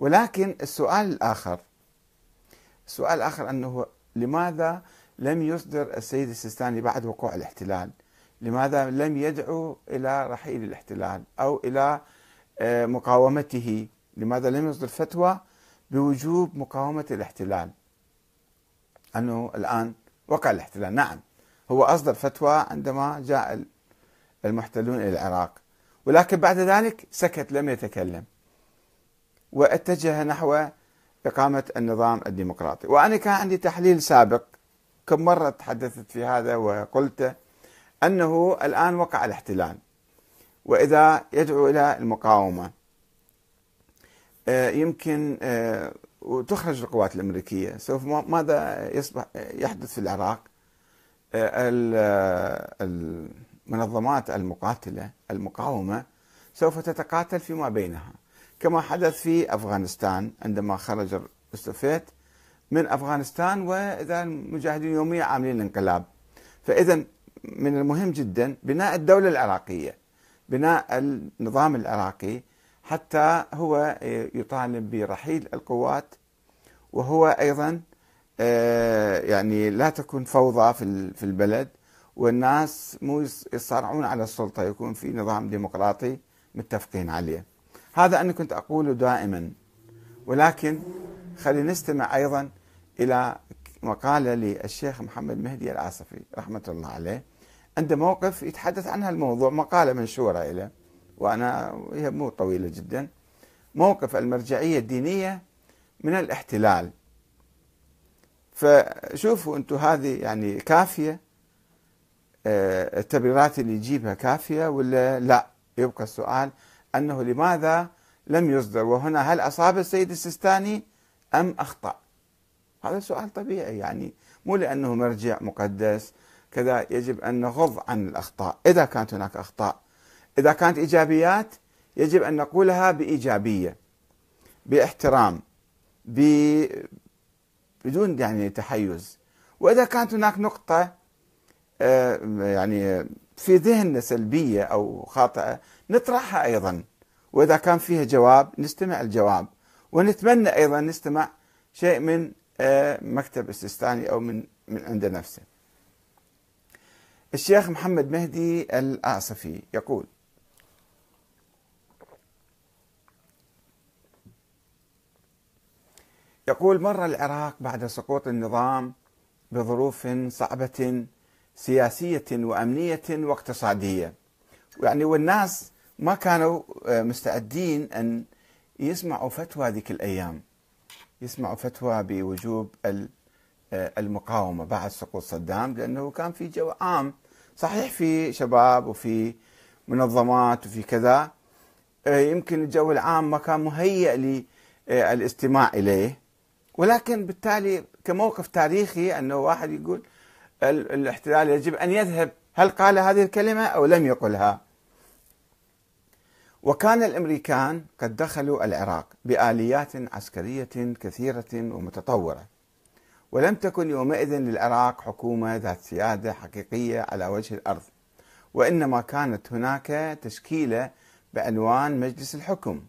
ولكن السؤال الآخر السؤال الآخر أنه لماذا لم يصدر السيد السيستاني بعد وقوع الاحتلال؟ لماذا لم يدعو إلى رحيل الاحتلال أو إلى آه، مقاومته؟ لماذا لم يصدر فتوى بوجوب مقاومة الاحتلال؟ أنه الآن وقع الاحتلال نعم. هو أصدر فتوى عندما جاء المحتلون إلى العراق. ولكن بعد ذلك سكت لم يتكلم. واتجه نحو إقامة النظام الديمقراطي. وأنا كان عندي تحليل سابق كم مرة تحدثت في هذا وقلت أنه الآن وقع الاحتلال وإذا يدعو إلى المقاومة آه، يمكن آه، وتخرج القوات الأمريكية. سوف ماذا يصبح يحدث في العراق؟ آه، المنظمات المقاتلة المقاومة سوف تتقاتل فيما بينها. كما حدث في أفغانستان عندما خرج السوفيت من أفغانستان وإذا المجاهدين يوميا عاملين الانقلاب فإذا من المهم جدا بناء الدولة العراقية بناء النظام العراقي حتى هو يطالب برحيل القوات وهو أيضا آه، يعني لا تكون فوضى في البلد والناس مو يصارعون على السلطة يكون في نظام ديمقراطي متفقين عليه. هذا أنا كنت أقوله دائما. ولكن خلينا نستمع أيضا إلى مقالة للشيخ محمد مهدي العاصفي رحمة الله عليه. عنده موقف يتحدث عن هالموضوع مقالة منشورة له وأنا هي مو طويلة جدا. موقف المرجعية الدينية من الاحتلال. فشوفوا أنتم هذه يعني كافية؟ آه، التبريرات اللي يجيبها كافية ولا لا؟ يبقى السؤال أنه لماذا لم يصدر؟ وهنا هل أصاب السيد السيستاني أم أخطأ؟ هذا سؤال طبيعي يعني مو لأنه مرجع مقدس. كذا يجب أن نغض عن الأخطاء. إذا كانت هناك أخطاء إذا كانت إيجابيات يجب أن نقولها بإيجابية بإحترام بدون يعني تحيز. وإذا كانت هناك نقطة آه، يعني في ذهننا سلبية أو خاطئة نطرحها أيضا وإذا كان فيها جواب نستمع الجواب ونتمنى أيضا نستمع شيء من آه، مكتب السيستاني أو من من عند نفسه. الشيخ محمد مهدي الآصفي يقول: يقول مر العراق بعد سقوط النظام بظروف صعبة سياسية وأمنية واقتصادية. يعني والناس ما كانوا آه، مستعدين أن يسمعوا فتوى ذيك الأيام. يسمعوا فتوى بوجوب آه، المقاومة بعد سقوط صدام لأنه كان في جو عام. صحيح في شباب وفي منظمات وفي كذا. آه، يمكن الجو العام ما كان مهيئ للاستماع إليه. ولكن بالتالي كموقف تاريخي أنه واحد يقول الاحتلال يجب أن يذهب. هل قال هذه الكلمة أو لم يقلها؟ وكان الأمريكان قد دخلوا العراق بآليات عسكرية كثيرة ومتطورة. ولم تكن يومئذ للعراق حكومة ذات سيادة حقيقية على وجه الأرض وإنما كانت هناك تشكيلة بعنوان مجلس الحكم.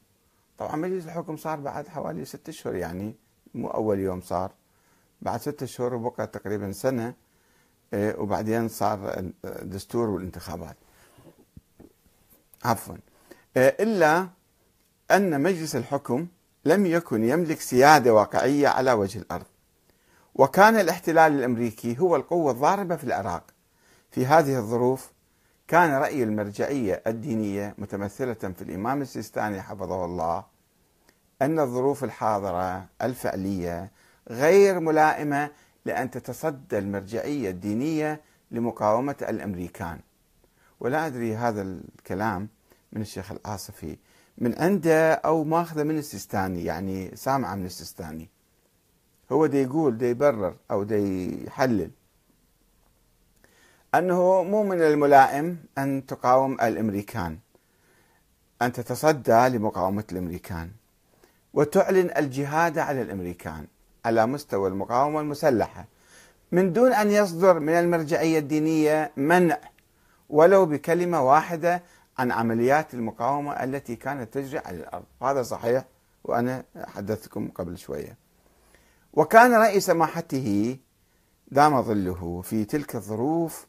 طبعا مجلس الحكم صار بعد حوالي ست اشهر يعني مو أول يوم صار بعد ستة شهور وبقى تقريبا سنة. وبعدين صار الدستور والانتخابات. عفوا. إيه، إلا أن مجلس الحكم لم يكن يملك سيادة واقعية على وجه الأرض. وكان الاحتلال الأمريكي هو القوة الضاربة في العراق. في هذه الظروف كان رأي المرجعية الدينية متمثلة في الإمام السيستاني حفظه الله أن الظروف الحاضرة الفعلية غير ملائمة لأن تتصدى المرجعية الدينية لمقاومة الأمريكان. ولا أدري هذا الكلام من الشيخ الآصفي من عنده أو ماخذه من السيستاني يعني سامعه من السيستاني. هو دي يقول دي يبرر أو دي يحلل أنه مو من الملائم أن تقاوم الأمريكان أن تتصدى لمقاومة الأمريكان. وتعلن الجهاد على الأمريكان. على مستوى المقاومة المسلحة. من دون أن يصدر من المرجعية الدينية منع ولو بكلمة واحدة عن عمليات المقاومة التي كانت تجري على الأرض، هذا صحيح وأنا حدثتكم قبل شوية. وكان رأي سماحته دام ظله في تلك الظروف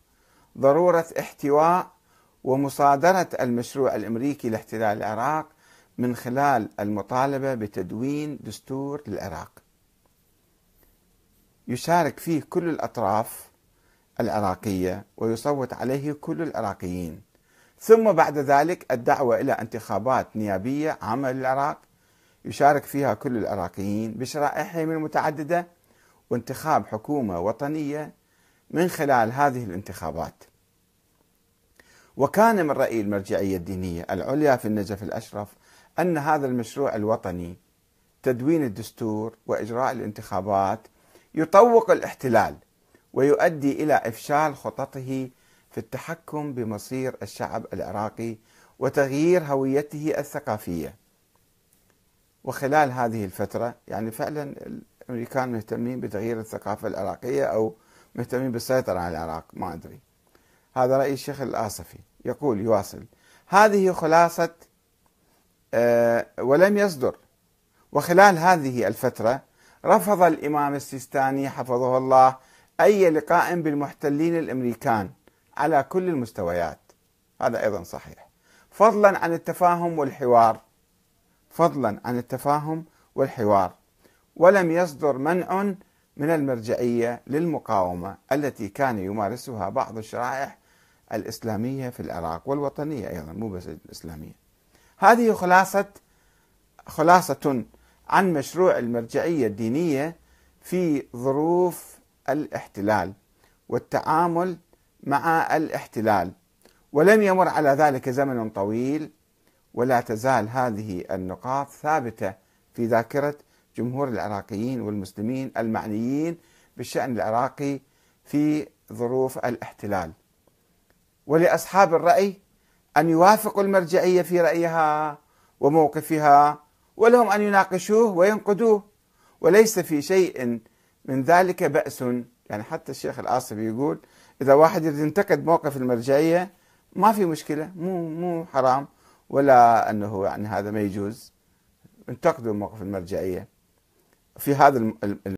ضرورة احتواء ومصادرة المشروع الأمريكي لاحتلال العراق من خلال المطالبة بتدوين دستور للعراق. يشارك فيه كل الأطراف العراقية ويصوت عليه كل العراقيين. ثم بعد ذلك الدعوة إلى انتخابات نيابية عامة للعراق يشارك فيها كل العراقيين بشرائحهم المتعددة وانتخاب حكومة وطنية من خلال هذه الانتخابات. وكان من رأي المرجعية الدينية العليا في النجف الأشرف أن هذا المشروع الوطني تدوين الدستور وإجراء الانتخابات يطوق الاحتلال ويؤدي إلى إفشال خططه في التحكم بمصير الشعب العراقي وتغيير هويته الثقافية. وخلال هذه الفترة يعني فعلا الأمريكان مهتمين بتغيير الثقافة العراقية أو مهتمين بالسيطرة على العراق ما أدري. هذا رأي الشيخ الآصفي يقول يواصل. هذه خلاصة أه ولم يصدر. وخلال هذه الفترة رفض الإمام السيستاني حفظه الله أي لقاء بالمحتلين الأمريكان على كل المستويات. هذا أيضا صحيح. فضلا عن التفاهم والحوار. فضلا عن التفاهم والحوار. ولم يصدر منع من المرجعية للمقاومة التي كان يمارسها بعض الشرائح الإسلامية في العراق والوطنية أيضا مو بس الإسلامية. هذه خلاصة خلاصة عن مشروع المرجعية الدينية في ظروف الاحتلال والتعامل مع الاحتلال. ولم يمر على ذلك زمن طويل ولا تزال هذه النقاط ثابتة في ذاكرة جمهور العراقيين والمسلمين المعنيين بالشأن العراقي في ظروف الاحتلال. ولأصحاب الرأي أن يوافقوا المرجعية في رأيها وموقفها ولهم أن يناقشوه وينقدوه. وليس في شيء من ذلك بأس. يعني حتى الشيخ الآصفي يقول إذا واحد ينتقد موقف المرجعية ما في مشكلة مو مو حرام ولا أنه يعني هذا ما يجوز. انتقدوا موقف المرجعية. في هذا